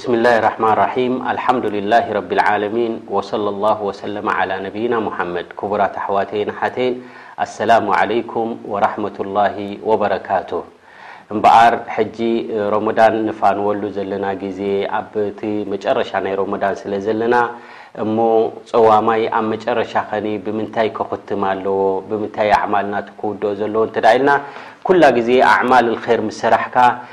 ብስሚላሂ ራሕማን ራሒም ኣልሓምዱሊላሂ ረቢል ዓለሚን ወሰለላሁ ወሰለመ ዓላ ነቢይና ሙሓመድ ክቡራት ኣሕዋተይን ኣሓተይን ኣሰላሙ ዓለይኩም ወራሕመቱላሂ ወበረካቱህ እምበኣር ሕጂ ሮሞዳን ንፋንወሉ ዘለና ግዜ ኣብ እቲ መጨረሻ ናይ ሮሞዳን ስለ ዘለና እሞ ጸዋማይ ኣብ መጨረሻ ኸኒ ብምንታይ ከኹትም ኣለዎ ብምንታይ ኣዕማል ናቱ ክውድኦ ዘለዎ እንተ ኢልና ኩላ ግዜ ኣዕማል ኣልኸይር ምስ ሰራሕካ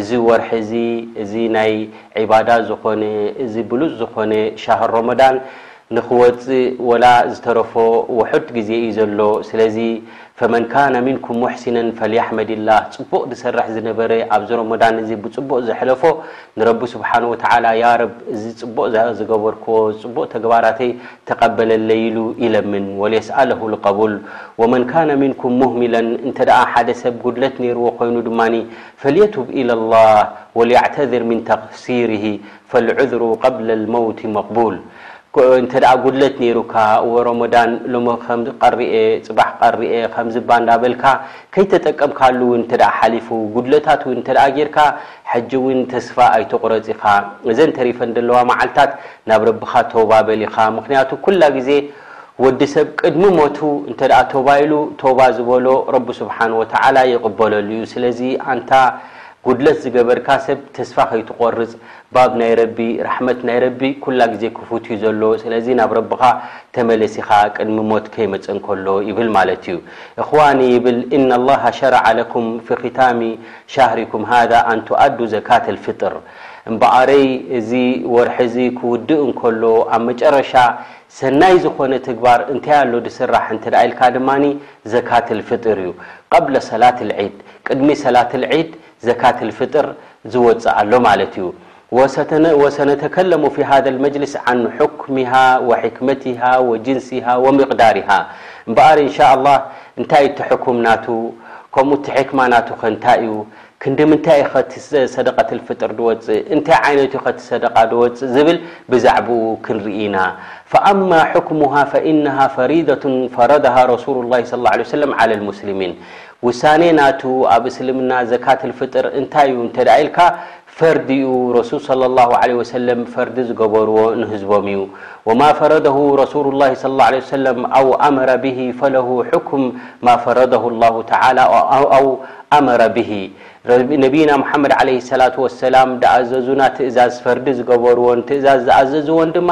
እዚ ወርሒ እዚ እዚ ናይ ዒባዳ ዝኾነ እዚ ብሉጽ ዝኾነ ሻህር ሮመዳን ንኽወጽእ ወላ ዝተረፎ ውሑድ ግዜ እዩ ዘሎ ስለዚ ፈመን ካነ ሚንኩም ሙሕሲነን ፈልያሕመዲላህ ጽቡቕ ዝሰርሕ ዝነበረ ኣብዚ ሮመዳን እዚ ብጽቡቕ ዘሕለፎ ንረቢ ስብሓነሁ ወተዓላ ያረብ እዚ ጽቡቕ ዝገበርክዎ ጽቡቕ ተግባራተይ ተቀበለለይ ኢሉ ይለምን፣ ወልየስኣለሁ ልቀቡል፣ ወመን ካነ ምንኩም ሙህሚለን እንተደኣ ሓደ ሰብ ጉድለት ነይርዎ ኮይኑ ድማ ፈልየቱብ ኢለላህ ወልየዕተዝር ምን ተቅሲሪሂ ፈልዑዝሩ ቀብለ ልመውቲ መቅቡል እንተደኣ ጉድለት ነይሩካ እወ ሮሞዳን ሎሚ ከምዚ ቀሪ'የ ጽባሕ ቀሪ'የ ከምዚ'ባ እንዳበልካ ከይተጠቀምካሉ ውን እንተደኣ ሓሊፉ ጉድለታት ውን እንተደኣ ጌርካ ሕጂ ውን ተስፋ ኣይትቁረጽ ኢኻ እዘን ተሪፈን ዘለዋ መዓልታት ናብ ረብኻ ቶባ በል ኢኻ ምኽንያቱ ኩላ ግዜ ወዲ ሰብ ቅድሚ ሞቱ እንተ ቶባ ኢሉ ቶባ ዝበሎ ረቢ ስብሓን ወተዓላ ይቕበለሉ እዩ ስለዚ ኣንታ ጉድለት ዝገበርካ ሰብ ተስፋ ከይትቖርፅ ባብ ናይ ረቢ ራሕመት ናይ ረቢ ኩላ ግዜ ክፉት እዩ ዘሎ ስለዚ ናብ ረብኻ ተመለስ ኢኻ ቅድሚ ሞት ከይመፀ እንከሎ ይብል ማለት እዩ እኽዋኒ ይብል ኢነ ላሃ ሸረዐ ለኩም ፊ ኺታሚ ሻህሪኩም ሃዛ ኣን ትኣዱ ዘካተ ልፍጥር እምበኣረይ እዚ ወርሒ እዚ ክውድእ እንከሎ ኣብ መጨረሻ ሰናይ ዝኾነ ተግባር እንታይ ኣሎ ዝስራሕ እንተ ኢልካ ድማ ዘካት ኣልፍጥር እዩ። ቀብለ ሰላት ኣልዒድ፣ ቅድሚ ሰላት ኣልዒድ ዘካት ኣልፍጥር ዝወጽእ ኣሎ ማለት እዩ። ወሰነተከለሙ ፊ ሃዘ ልመጅልስ ዓን ሑክሚሃ ወሕክመቲሃ ወጅንሲሃ ወሚቕዳሪሃ እምበኣር እንሻ ኣላህ እንታይ እዩ እቲ ሕኩም ናቱ ከምኡ እቲ ሕክማ ናቱኸ እንታይ እዩ ክንዲ ምንታይ እዩኸ እቲ ሰደቀትልፍጥር ድወፅእ? እንታይ ዓይነት እዩኸ እቲ ሰደቃ ድወፅእ? ዝብል ብዛዕብኡ ክንርኢ ኢና። ፈኣማ ሑክሙሃ ፈኢነሃ ፈሪደቱ ፈረደሃ ረሱሉላሂ ሰለላሁ ዓለይሂ ወሰለም ዓለልሙስሊሚን። ውሳኔ ናቱ ኣብ እስልምና ዘካትልፍጥር እንታይ እዩ እንተድኣ ኢልካ ፈርዲ እዩ ረሱል ሰለላሁ ዓለይሂ ወሰለም ፈርዲ ዝገበርዎ ንህዝቦም እዩ። ወማ ፈረደሁ ረሱሉላሂ ሰለላሁ ዓለይሂ ወሰለም ኣው ኣመረ ቢሂ ፈለሁ ሑክም ማ ፈረደሁ ላሁ ተዓላ ኣው ኣመረ ብሂ፣ ነብይና ሙሓመድ ዓለይሂ ሰላቱ ወሰላም ድኣዘዙና ትእዛዝ ፈርዲ ዝገበሩዎን ትእዛዝ ዝኣዘዙዎን ድማ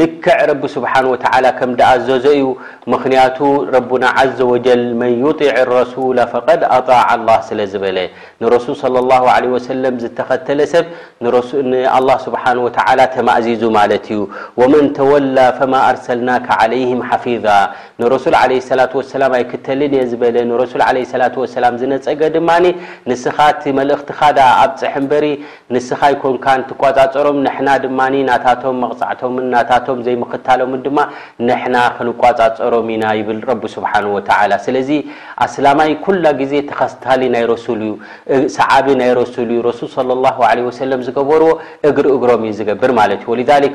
ልክዕ ረቢ ስብሓነሁ ወተዓላ ከም ድኣዘዞ እዩ፣ ምኽንያቱ ረቡና ዓዘ ወጀል መን ዩጢዕ ረሱለ ፈቐድ ኣጣዐ ኣላህ ስለ ዝበለ፣ ንረሱል ሰለላሁ ዓለይሂ ወሰለም ዝተኸተለ ሰብ ንኣላህ ስብሓነሁ ወተዓላ ተማእዚዙ ማለት እዩ፣ ወመን ተወላ ፈማ ኣርሰልናከ ዓለይሂም ሓፊዛ፣ ንረሱል ዓለይሂ ሰላቱ ወሰላም ኣይክተልን እየ ዝበለ ንረሱል ዓለይሂ ሰላቱ ወሰላም ዝነጸገ ድማ ንስኻ እቲ መልእኽትኻ ደኣ ኣብጽሕ እምበሪ ንስኻ ኣይኮንካን ትቆጻጸሮም ንሕና ድማ ናታቶም መቕጻዕቶምን ናታቶም ዘይምኽታሎምን ድማ ንሕና ክንቆጻጸሮም ኢና ይብል ረቢ ሱብሓነሁ ወተዓላ ስለዚ ኣስላማይ ኩላ ግዜ ተኸታሊ ናይ ረሱል እዩ ሰዓቢ ናይ ረሱል እዩ ረሱል ሰለላሁ ዓለይሂ ወሰለም ዝገበርዎ እግሪ እግሮም እዩ ዝገብር ማለት እዩ ወሊዛሊክ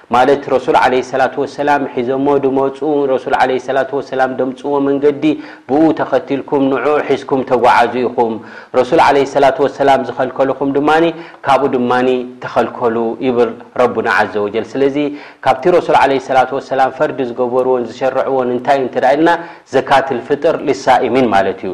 ማለት ረሱል ዓለይሂ ሰላቱ ወሰላም ሒዘሞ ድመጹ ረሱል ዓለይሂ ሰላቱ ወሰላም ደምጽዎ መንገዲ ብእኡ ተኸቲልኩም ንዕኡ ሒዝኩም ተጓዓዙ ኢኹም ረሱል ዓለይሂ ሰላቱ ወሰላም ዝኸልከልኹም ድማ ካብኡ ድማ ተኸልከሉ ይብል ረቡና ዓዘ ወጀል ስለዚ ካብቲ ረሱል ዓለይሂ ሰላቱ ወሰላም ፈርዲ ዝገበርዎን ዝሸርዕዎን እንታይ እዩ እንተ ኢልና ዘካትል ፍጥር ሊሳኢሚን ማለት እዩ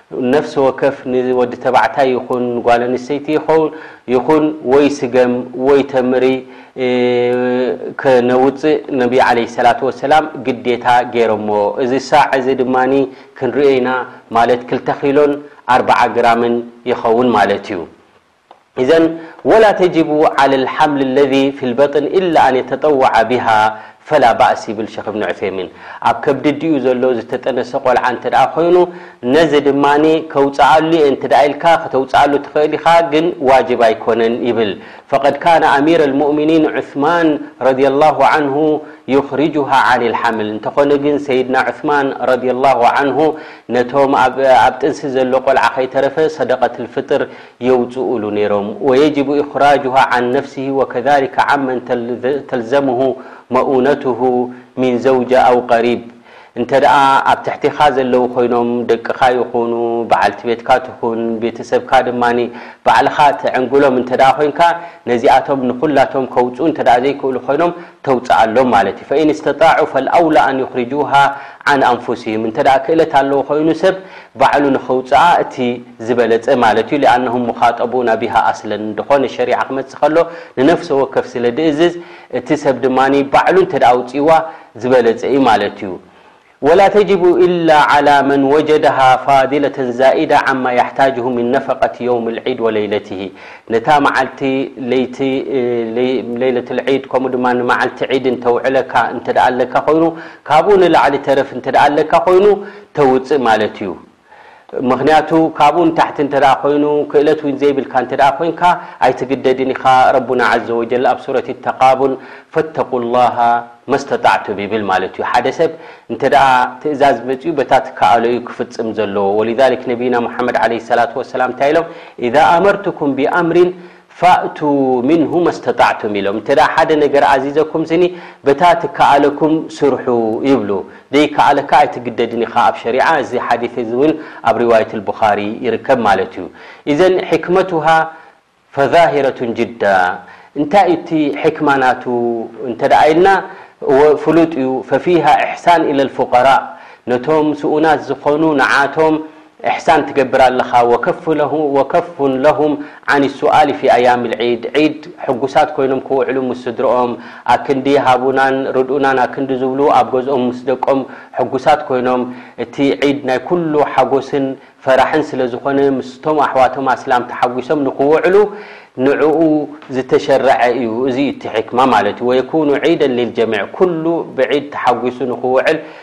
ነፍሲ ወከፍ ንወዲ ተባዕታይ ይኹን ንጓል ኣንስተይቲ ይኹን ወይ ስገም ወይ ተምሪ ከነውጽእ ነብይ ዓለይሂ ሰላቱ ወሰላም ግዴታ ገይሮሞ። እዚ ሳዕ እዚ ድማ ክንሪኦ ኢና ማለት ክልተ ኪሎን ኣርብዓ ግራምን ይኸውን ማለት እዩ። ኢዘን ወላ ተጂቡ ዓለ ልሓምል ለዚ ፊ ልበጥን ኢላ ኣን የተጠወዐ ቢሃ ፈላ ባእስ ይብል ሸኽ እብን ዑሰይሚን። ኣብ ከብዲ ኣዲኡ ዘሎ ዝተጠነሰ ቆልዓ እንተ ኮይኑ ነዚ ድማ ከውፀኣሉ እየ እንተ ኢልካ ከተውፀኣሉ ትኽእል ኢኻ ግን ዋጅብ ኣይኮነን ይብል ፈቐድ ካነ ኣሚረ ልሙእሚኒን ዑስማን ረዲየ ላሁ ዓንሁ ዩኽሪጁሃ ዓን ልሓምል እንተኾነ ግን ሰይድና ዑስማን ረዲየ ላሁ ዓንሁ ነቶም ኣብ ጥንሲ ዘሎ ቆልዓ ከይተረፈ ሰደቐት ልፍጥር የውጽኡሉ ነይሮም ወየጅቡ ኢኽራጁሃ ዓን ነፍሲሂ ወከዛሊከ ዓን መን ተልዘሙሁ መኡነቱሁ ሚን ዘውጃ ኣው ቀሪብ እንተድኣ ኣብ ትሕቴኻ ዘለዉ ኮይኖም ደቅኻ ይኹኑ በዓልቲ ቤትካ ትኹን ቤተሰብካ ድማ ባዕልኻ ትዕንግሎም እንተድኣ ኮይንካ ነዚኣቶም ንኹላቶም ከውጽኡ እንተድኣ ዘይክእሉ ኮይኖም ተውጽኣሎም ማለት እዩ ፈኢን እስተጣዑ ፈልኣውላ ኣን ዩኽሪጁሃ ዓን ኣንፉሲሂም እንተ ክእለት ኣለዎ ኮይኑ ሰብ ባዕሉ ንኸውጽኣ እቲ ዝበለጸ ማለት እዩ ሊኣነሁም ሙኻጠቡና ቢሃ ኣስለን እንተኾነ ሸሪዓ ክመጽእ ከሎ ንነፍሰ ወከፍ ስለ ድእዝዝ እቲ ሰብ ድማ ባዕሉ እንተ ኣውጺእዋ ዝበለጸ እዩ ማለት እዩ ولا تجب إلا على من وجدها فادلة زائدة عما يحتاجه من نفقة يوم العيد وليلته ن ليلة العيد م معلت عدتوع تك ين بو نلعل رف نتك ين توፅ ت ምኽንያቱ ካብኡ ንታሕቲ እንተ ኮይኑ ክእለት ውን ዘይብልካ እንተ ኮይንካ ኣይትግደድን ኢኻ ረቡና ዓዘ ወጀል ኣብ ሱረት ተቃቡን ፈተቁ ላሃ መስተጣዕቱም ይብል ማለት እዩ ሓደ ሰብ እንተ ትእዛዝ መፅኡ በታ ትከኣሎ ዩ ክፍፅም ዘለዎ ወልዛሊክ ነቢና ሙሓመድ ዓለ ሰላት ወሰላም እንታይ ኢሎም ኢዛ ኣመርትኩም ብኣምሪን ፋእቱ ምንሁ መስተጣዕቱም ኢሎም እንተ ሓደ ነገር ኣዚዘኩም ስኒ በታ ትከኣለኩም ስርሑ ይብሉ ዘይከኣለካ ኣይትግደድን ኢኻ ኣብ ሸሪዓ እዚ ሓዲት እዚ ውን ኣብ ርዋየት ልቡኻሪ ይርከብ ማለት እዩ ኢዘን ሕክመቱሃ ፈዛሂረቱን ጅዳ እንታይ እዩ እቲ ሕክማ ናቱ እንተ ኢልና እወ ፍሉጥ እዩ ፈፊሃ እሕሳን ኢለልፉቀራእ ነቶም ስኡናት ዝኾኑ ንዓቶም እሕሳን ትገብር ኣለኻ ወከፍ ለሁ ወከፉን ለሁም ዓኒ ሱኣሊ ፊ ኣያም ልዒድ ዒድ ሕጉሳት ኮይኖም ክውዕሉ ምስ ስድርኦም ኣክንዲ ሃቡናን ርድኡናን ኣክንዲ ዝብሉ ኣብ ገዝኦም ምስ ደቆም ሕጉሳት ኮይኖም እቲ ዒድ ናይ ኩሉ ሓጎስን ፈራሕን ስለ ዝኾነ ምስቶም ኣሕዋቶም ኣስላም ተሓጒሶም ንኽውዕሉ ንዕኡ ዝተሸረዐ እዩ እዚ እዩ እቲ ሕክማ ማለት እዩ ወየኩኑ ዒደን ሊልጀሚዕ ኩሉ ብዒድ ተሓጒሱ ንኽውዕል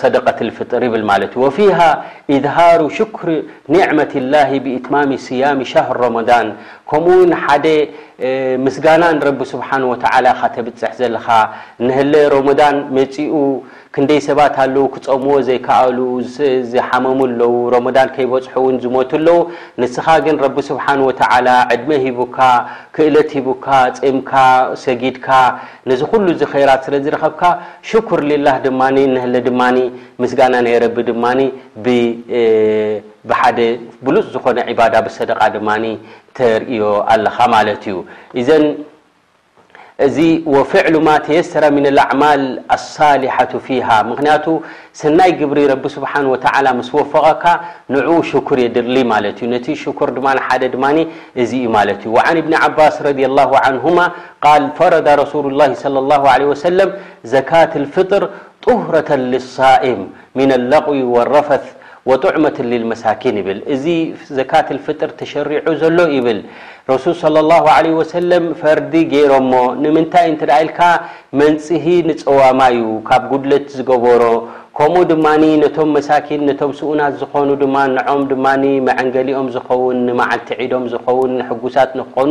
ሰደቀትል ፍጥር ይብል ማለት እዩ። ወፊሃ ኢዝሃሩ ሽክር ኒዕመት ላሂ ብኢትማሚ ስያሚ ሻህር ሮሞዳን ከምኡ ውን ሓደ ምስጋና ንረቢ ስብሓን ወተዓላ ኢኻ ተብፅሕ ዘለኻ ንህለ ሮሞዳን መፂኡ ክንደይ ሰባት ኣለዉ ክፀምዎ ዘይከኣሉ ዝሓመሙ ኣለዉ ሮሞዳን ከይበፅሑ ውን ዝሞቱ ኣለዉ ንስኻ ግን ረቢ ስብሓን ወተዓላ ዕድመ ሂቡካ ክእለት ሂቡካ ፂምካ ሰጊድካ ነዚ ኩሉ እዚ ኸይራት ስለ ዝረኸብካ ሽኩር ሊላህ ድማ ንህለ ድማ ምስጋና ናይ ረቢ ድማ ብ ብሓደ ብሉጽ ዝኾነ ዒባዳ ብሰደቓ ድማ ተርእዮ ኣለኻ ማለት እዩ ኢዘን እዚ ወፍዕሉ ማ ተየሰረ ምን ኣልኣዕማል ኣሳሊሓቱ ፊሃ ምክንያቱ ሰናይ ግብሪ ረቢ ስብሓን ወተዓላ ምስ ወፈቐካ ንዕኡ ሽኩር የድሊ ማለት እዩ ነቲ ሽኩር ድማ ሓደ ድማ እዚ እዩ ማለት እዩ ወዓን እብኒ ዓባስ ረድየ ላሁ ዓንሁማ ቃል ፈረደ ረሱሉላሂ ሰለላሁ ዓለይሂ ወሰለም ዘካተል ፍጥር ጡህረተን ሊሳኢም ሚነ ለቕዊ ወረፈት ወጡዕመተን ሊልመሳኪን ይብል። እዚ ዘካተል ፍጥር ተሸሪዑ ዘሎ ይብል ረሱል ሰለላሁ ዓለይሂ ወሰለም ፈርዲ ገይሮሞ ንምንታይ እንተድኣ ኢልካ መንጽሂ ንጸዋማይ'ዩ ካብ ጉድለት ዝገበሮ ከምኡ ድማ ነቶም መሳኪን ነቶም ስኡናት ዝኾኑ ድማ ንዖም ድማ መዐንገሊኦም ዝኸውን ንመዓልቲ ዒዶም ዝኸውን ሕጉሳት ንክኾኑ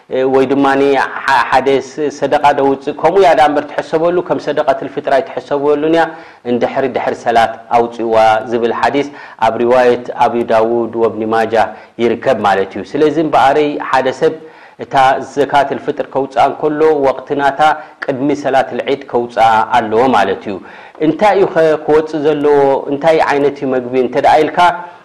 ወይ ድማ ሓደ ሰደቃ ደውፅእ ከምኡ እያ ዳኣምበር ትሕሰበሉ ከም ሰደቀትል ፍጥር ኣይትሕሰበሉን እያ እንድሕሪ ድሕሪ ሰላት ኣውፅእዋ ዝብል ሓዲስ ኣብ ሪዋየት ኣቡ ዳውድ ወብኒ ማጃ ይርከብ ማለት እዩ ስለዚ እምበኣረይ ሓደ ሰብ እታ ዘካትል ፍጥር ከውፅኣ እንከሎ ወቅቲ ናታ ቅድሚ ሰላትል ዒድ ከውፅኣ ኣለዎ ማለት እዩ እንታይ እዩ ከ ክወፅእ ዘለዎ እንታይ ዓይነት እዩ መግቢ እንተድኣ ኢልካ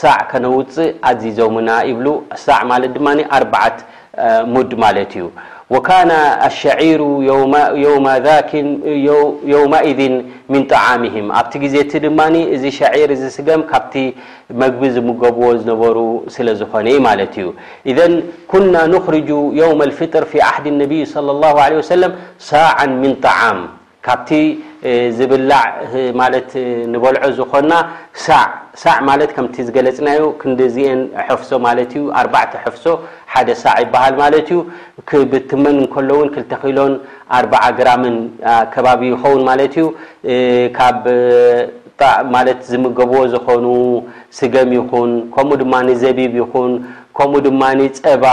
ሳዕ ከነውጽእ ኣዚዞምና ይብሉ። ሳዕ ማለት ድማ ኣርባዓት ሙድ ማለት እዩ። ወካነ ኣሸዒሩ የውማ ዛኪን የውማኢዚን ሚን ጠዓሚሂም ኣብቲ ግዜ እቲ ድማ እዚ ሸዒር እዚ ስገም ካብቲ መግቢ ዝምገብዎ ዝነበሩ ስለ ዝኾነ እዩ ማለት እዩ። ኢዘን ኩና ኑኽርጁ የውመል ፊጥር ፊ ዓህዲ ነቢይ ሰለላሁ ዓለይሂ ወሰለም ሳዓን ሚን ጠዓም ካብቲ ዝብላዕ ማለት ንበልዖ ዝኾና ሳዕ፣ ሳዕ ማለት ከምቲ ዝገለጽናዮ ክንድዚኤን ሐፍሶ ማለት እዩ፣ ኣርባዕተ ሐፍሶ ሓደ ሳዕ ይበሃል ማለት እዩ። ክብትመን እንከሎ እውን ክልተ ኪሎን ኣርብዓ ግራምን ከባቢ ይኸውን ማለት እዩ። ካብ ጣዕ ማለት ዝምገብዎ ዝኾኑ ስገም ይኹን ከምኡ ድማ ዘቢብ ይኹን ከምኡ ድማ ጸባ፣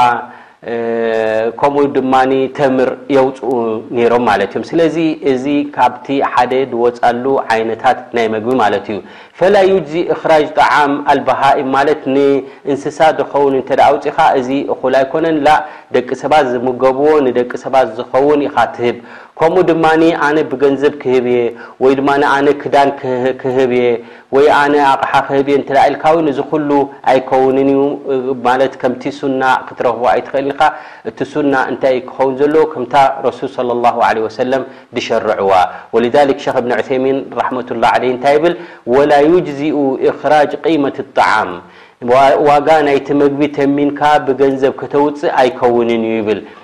ከምኡ ድማ ተምር የውፅኡ ነይሮም ማለት እዮም። ስለዚ እዚ ካብቲ ሓደ ዝወፃሉ ዓይነታት ናይ መግቢ ማለት እዩ። ፈላ ዩጅዚ እኽራጅ ጣዓም ኣልበሃኢም ማለት ንእንስሳ ዝኸውን እንተደኣ ኣውፂእኻ እዚ እኹል ኣይኮነን ላእ ደቂ ሰባት ዝምገብዎ ንደቂ ሰባት ዝኸውን ኢኻ ትህብ ከምኡ ድማ ኣነ ብገንዘብ ክህብ እየ ወይ ድማ ኣነ ክዳን ክህብ እየ ወይ ኣነ ኣቕሓ ክህብ'የ እንተኢልካ'ውን እዚ ኩሉ ኣይከውንን እዩ፣ ማለት ከምቲ ሱና ክትረኽቦ ኣይትኽእልን ኢኻ፣ እቲ ሱና እንታይ እዩ ክኸውን ዘለዎ ከምታ ረሱል ሰለላሁ ዓለይሂ ወሰለም ዝሸርዕዋ፣ ወሊዛሊክ ሸኽ እብኒ ዑሰይሚን ራሕመቱላህ ዓለይሂ እንታይ ይብል ወላ ዩጅዚኡ ኢኽራጅ ቂመቲ ጣዓም ዋጋ ናይቲ መግቢ ተሚንካ ብገንዘብ ከተውጽእ ኣይከውንን እዩ ይብል።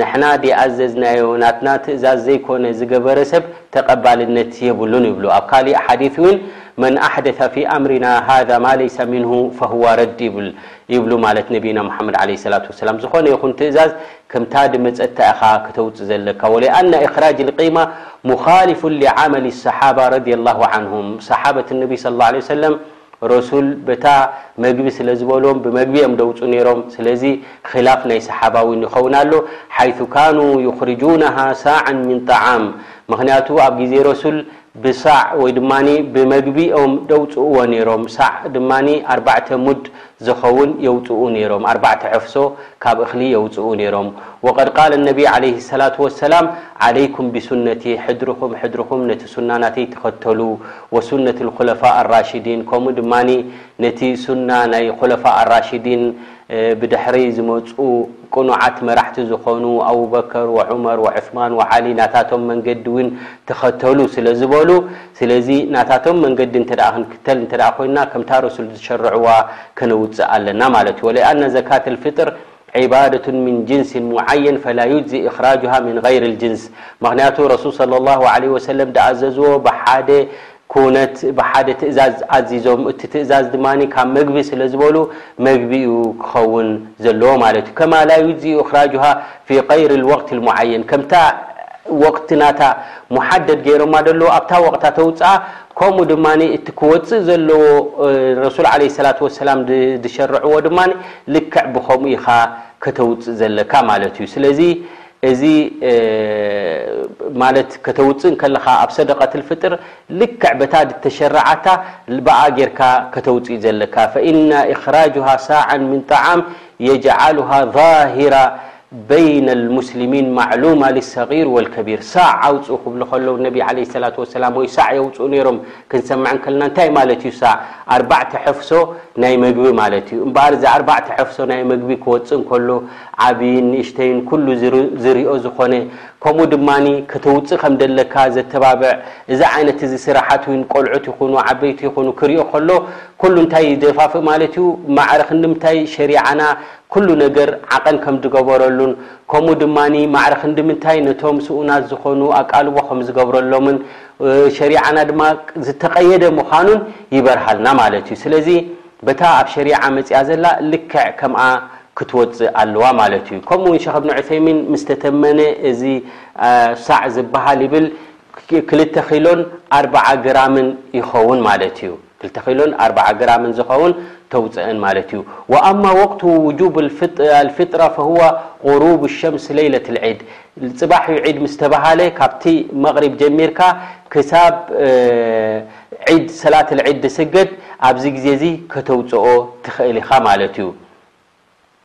ንሕና ዚኣዘዝናዮ ናትና ትእዛዝ ዘይኮነ ዝገበረ ሰብ ተቀባልነት የብሉን ይብሉ። ኣብ ካሊእ ሓዲት ውን መን ኣሕደተ ፊ ኣምሪና ሃዛ ማ ለይሰ ምንሁ ፈሁዋ ረድ ይብል ይብሉ ማለት ነብይና ሙሓመድ ዓለይሂ ሰላቱ ወሰላም ዝኾነ ይኹን ትእዛዝ ከምታ ድመጸታ ኢኻ ክተውጽእ ዘለካ ወሊኣነ ኢኽራጅ ልቂማ ሙኻሊፉን ሊዓመሊ ሰሓባ ረዲየላሁ ዓንሁም ሰሓበት ነብይ ሰለላሁ ዓለይሂ ወሰለም ረሱል በታ መግቢ ስለ ዝበሎም ብመግቢ እዮም ደውጹ ነይሮም ስለዚ ኺላፍ ናይ ሰሓባዊን ይኸውን ኣሎ ሓይሱ ካኑ ዩኽርጁነሃ ሳዕን ምን ጣዓም ምኽንያቱ ኣብ ግዜ ረሱል ብሳዕ ወይ ድማ ብመግቢ እዮም ደውጽእዎ ነይሮም ሳዕ ድማ ኣርባዕተ ሙድ ዝኸውን የውጽኡ ነይሮም ኣርባዕተ ሕፍሶ ካብ እኽሊ የውጽኡ ነይሮም ወቀድ ቃለ ነቢ ዓለይሂ ሰላቱ ወሰላም ዓለይኩም ቢሱነቲ ሕድርኹም ሕድርኹም ነቲ ሱና ናተይ ተኸተሉ ወሱነቲ ልኹለፋእ ኣራሺዲን ከምኡ ድማ ነቲ ሱና ናይ ኹለፋእ ኣራሺዲን ብድሕሪ ዝመፁ ቅኑዓት መራሕቲ ዝኾኑ ኣቡበከር ወዑመር ወዑስማን ወዓሊ ናታቶም መንገዲ እውን ተኸተሉ ስለ ዝበሉ ስለዚ ናታቶም መንገዲ እንተድኣ ክንክተል እንተድኣ ኮይንና ከምታ ረሱል ዝሸርዕዋ ከነውፅእ ኣለና ማለት እዩ ወሊኣነ ዘካት ልፍጥር ዒባደة ምን ጅንስ ሙዓየን ፈላ ዩጅዝእ እኽራጁሃ ምን ገይር ልጅንስ ምኽንያቱ ረሱል ሰለ ላሁ ዓለይሂ ወሰለም ድኣዘዝዎ ብሓደ ኩነት ብሓደ ትእዛዝ ኣዚዞም እቲ ትእዛዝ ድማ ካብ መግቢ ስለ ዝበሉ መግቢ እዩ ክኸውን ዘለዎ ማለት እዩ ከማ ላ ዩጅዝኡ እኽራጁሃ ፊ ገይር ልወቅት ልሙዓየን ከምታ ወቅት ናታ ሙሓደድ ገይሮማ ደለዉ ኣብታ ወቅታ ተውፅኣ ከምኡ ድማ እቲ ክወፅእ ዘለዎ ረሱል ዓለይሂ ሰላቱ ወሰላም ድሸርዕዎ ድማ ልክዕ ብኸምኡ ኢኻ ከተውጽእ ዘለካ ማለት እዩ። ስለዚ እዚ ማለት ከተውጽእ እንከለኻ ኣብ ሰደቀትል ፍጥር ልክዕ በታ ድተሸረዓታ ብኣ ጌርካ ከተውጽእ እዩ ዘለካ ፈኢነ ኢኽራጁሃ ሳዕን ምን ጣዓም የጅዓሉሃ ዛሂራ በይነ ኣልሙስሊሚን ማዕሉማ ሊሰጊር ወልከቢር ሳዕ ኣውጽኡ ክብሉ ከለዉ ነቢ ዓለይሂ ሰላቱ ወሰላም ወይ ሳዕ የውጽኡ ነይሮም ክንሰምዕ እንከለና እንታይ ማለት እዩ ሳዕ ኣርባዕተ ሕፍሶ ናይ መግቢ ማለት እዩ እምበኣር እዚ ኣርባዕተ ሕፍሶ ናይ መግቢ ክወጽእ እንከሎ ዓብይን ንእሽተይን ኩሉ ዝሪኦ ዝኾነ ከምኡ ድማ ከተውጽእ ከም ደለካ ዘተባብዕ እዚ ዓይነት እዚ ስራሓት እውን ቆልዑት ይኹኑ ዓበይቲ ይኹኑ ክሪኦ ከሎ ኩሉ እንታይ ይደፋፍእ ማለት እዩ ማዕረ ክንዲ ምንታይ ሸሪዓና ኩሉ ነገር ዓቐን ከም ድገበረሉን ከምኡ ድማ ማዕረ ክንዲ ምንታይ ነቶም ስኡናት ዝኾኑ ኣቃልቦ ከም ዝገብረሎምን ሸሪዓና ድማ ዝተቐየደ ምዃኑን ይበርሃልና ማለት እዩ። ስለዚ በታ ኣብ ሸሪዓ መጺኣ ዘላ ልክዕ ከምኣ ክትወጽእ ኣለዋ ማለት እዩ። ከምኡ ውን ሸኽ እብን ዑሰይሚን ምስ ተተመነ እዚ ሳዕ ዝበሃል ይብል፣ ክልተ ኪሎን ኣርብዓ ግራምን ይኸውን ማለት እዩ። ክልተ ኪሎን ኣርብዓ ግራምን ዝኸውን ተውጽእን ማለት እዩ። ወኣማ ወቅቱ ውጁብ ኣልፍጥራ ፈሁወ ቁሩብ ሸምስ ለይለት ልዒድ ጽባሕ እዩ ዒድ ምስ ተባሃለ ካብቲ መቅሪብ ጀሚርካ ክሳብ ዒድ ሰላት ልዒድ ዝስገድ ኣብዚ ግዜ እዚ ከተውጽኦ ትኽእል ኢኻ ማለት እዩ።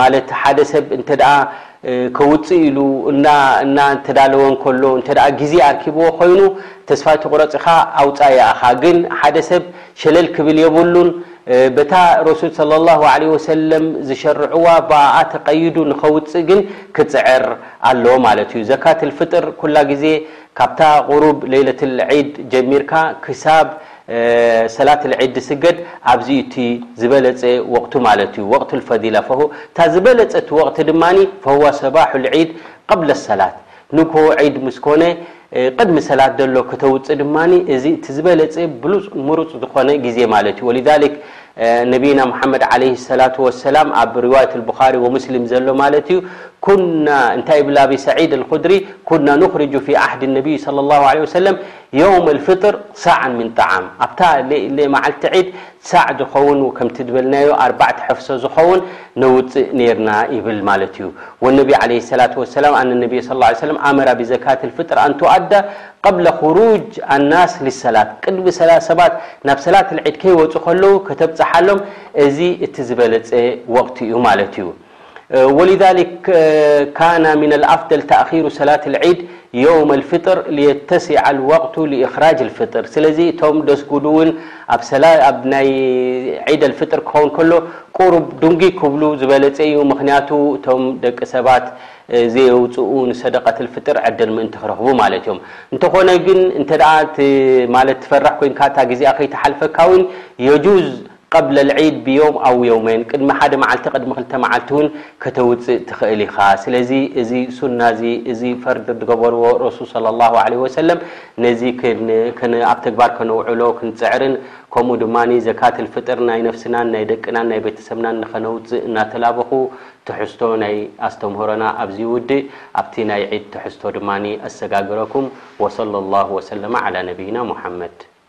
ማለት ሓደ ሰብ እንተ ከውጽእ ኢሉ እና እና እተዳለወ እንከሎ እንተ ግዜ ኣርኪብዎ ኮይኑ ተስፋ ኣይትቑረጽ ኢኻ ኣውጻኢ ኣኻ ግን ሓደ ሰብ ሸለል ክብል የብሉን በታ ረሱል ሰለላሁ ዓለይሂ ወሰለም ዝሸርዕዋ ብኣኣ ተቀይዱ ንኸውጽእ ግን ክጽዕር ኣለዎ ማለት እዩ። ዘካት ኣልፍጥር ኩላ ግዜ ካብታ ቁሩብ ለይለትል ዒድ ጀሚርካ ክሳብ ሰላት ኣልዒድ ዝስገድ ኣብዚ እዩ እቲ ዝበለፀ ወቕቱ ማለት እዩ ወቕት ኣልፈዲላ ፈሁ እታ ዝበለፀት ወቕቲ ድማ ፈሁዋ ሰባሑ ኣልዒድ ቐብለ ኣሰላት ንግሆ ዒድ ምስ ኮነ ቕድሚ ሰላት ዘሎ ክተውፅእ ድማ እዚ እቲ ዝበለፀ ብሉፅ ምሩፅ ዝኾነ ግዜ ማለት እዩ ወሊዛሊክ ነቢይና ሙሓመድ ዓለይሂ ሰላቱ ወሰላም ኣብ ሪዋየት ኣልቡኻሪ ወሙስሊም ዘሎ ማለት እዩ ኩና እንታይ ይብል ኣቢ ሰዒድ ኣልኹድሪ ኩና ኑኽሪጁ ፊ ዓህዲ ነቢይ ሰለላሁ ዓለይሂ ወሰለም ዮውም ኣልፍጥር ሳዕን ምን ጣዓም፣ ኣብታ ሌ መዓልቲ ዒድ ሳዕ ዝኸውን ከምቲ ዝበልናዮ ኣርባዕተ ሕፍሶ ዝኸውን ነውጽእ ኔርና ይብል ማለት እዩ። ወነብይ ዓለይሂ ሰላቱ ወሰላም ኣነ ነብይ ሰለላሁ ዓለይሂ ወሰለም ኣመረ ቢዘካት ኣልፍጥር ኣን ቱኣዳ ቐብለ ኹሩጅ ኣናስ ሊሰላት ቅድሚ ሰላት ሰባት ናብ ሰላት ኣልዒድ ከይወጹ ከለዉ ከተብጽሓሎም እዚ እቲ ዝበለጸ ወቕቲ እዩ ማለት እዩ። ወሊዛሊክ ካነ ሚነል ኣፍደል ተእኺሩ ሰላተል ዒድ የውመል ፊጥር ሊየተሲዐል ወቅቱ ሊእኽራጅል ፊጥር። ስለዚ እቶም ደስጉዱ እውን ኣብ ሰላ ኣብ ናይ ዒደል ፊጥር ክኸውን ከሎ ቁሩብ ዱንጊ ክብሉ ዝበለጸ እዩ ምኽንያቱ እቶም ደቂ ሰባት ዘየውጽኡ ንሰደቀትል ፊጥር ዕድል ምእንቲ ክረኽቡ ማለት እዮም። እንተኾነ ግን እንተደኣ ማለት ትፈርሕ ኮይንካ እታ ግዜኣ ከይትሓልፈካ እውን የጁዝ ቐብለ ልዒድ ብዮም ኣው የውመይን፣ ቅድሚ ሓደ መዓልቲ ቅድሚ ክልተ መዓልቲ ውን ከተውጽእ ትኽእል ኢኻ። ስለዚ እዚ ሱና እዚ እዚ ፈርድ ድገበርዎ ረሱል ሰለላሁ ዓለይሂ ወሰለም ነዚ ክን ኣብ ተግባር ከነውዕሎ ክንጽዕርን ከምኡ ድማ ዘካት ኣልፍጥር ናይ ነፍስናን ናይ ደቅናን ናይ ቤተሰብናን ንኸነውጽእ እናተላበኹ ትሕዝቶ ናይ ኣስተምህሮና ኣብዚ ይውድእ። ኣብቲ ናይ ዒድ ትሕዝቶ ድማ ኣሰጋግረኩም። ወሰለላሁ ወሰለመ ዓላ ነብይና ሙሓመድ።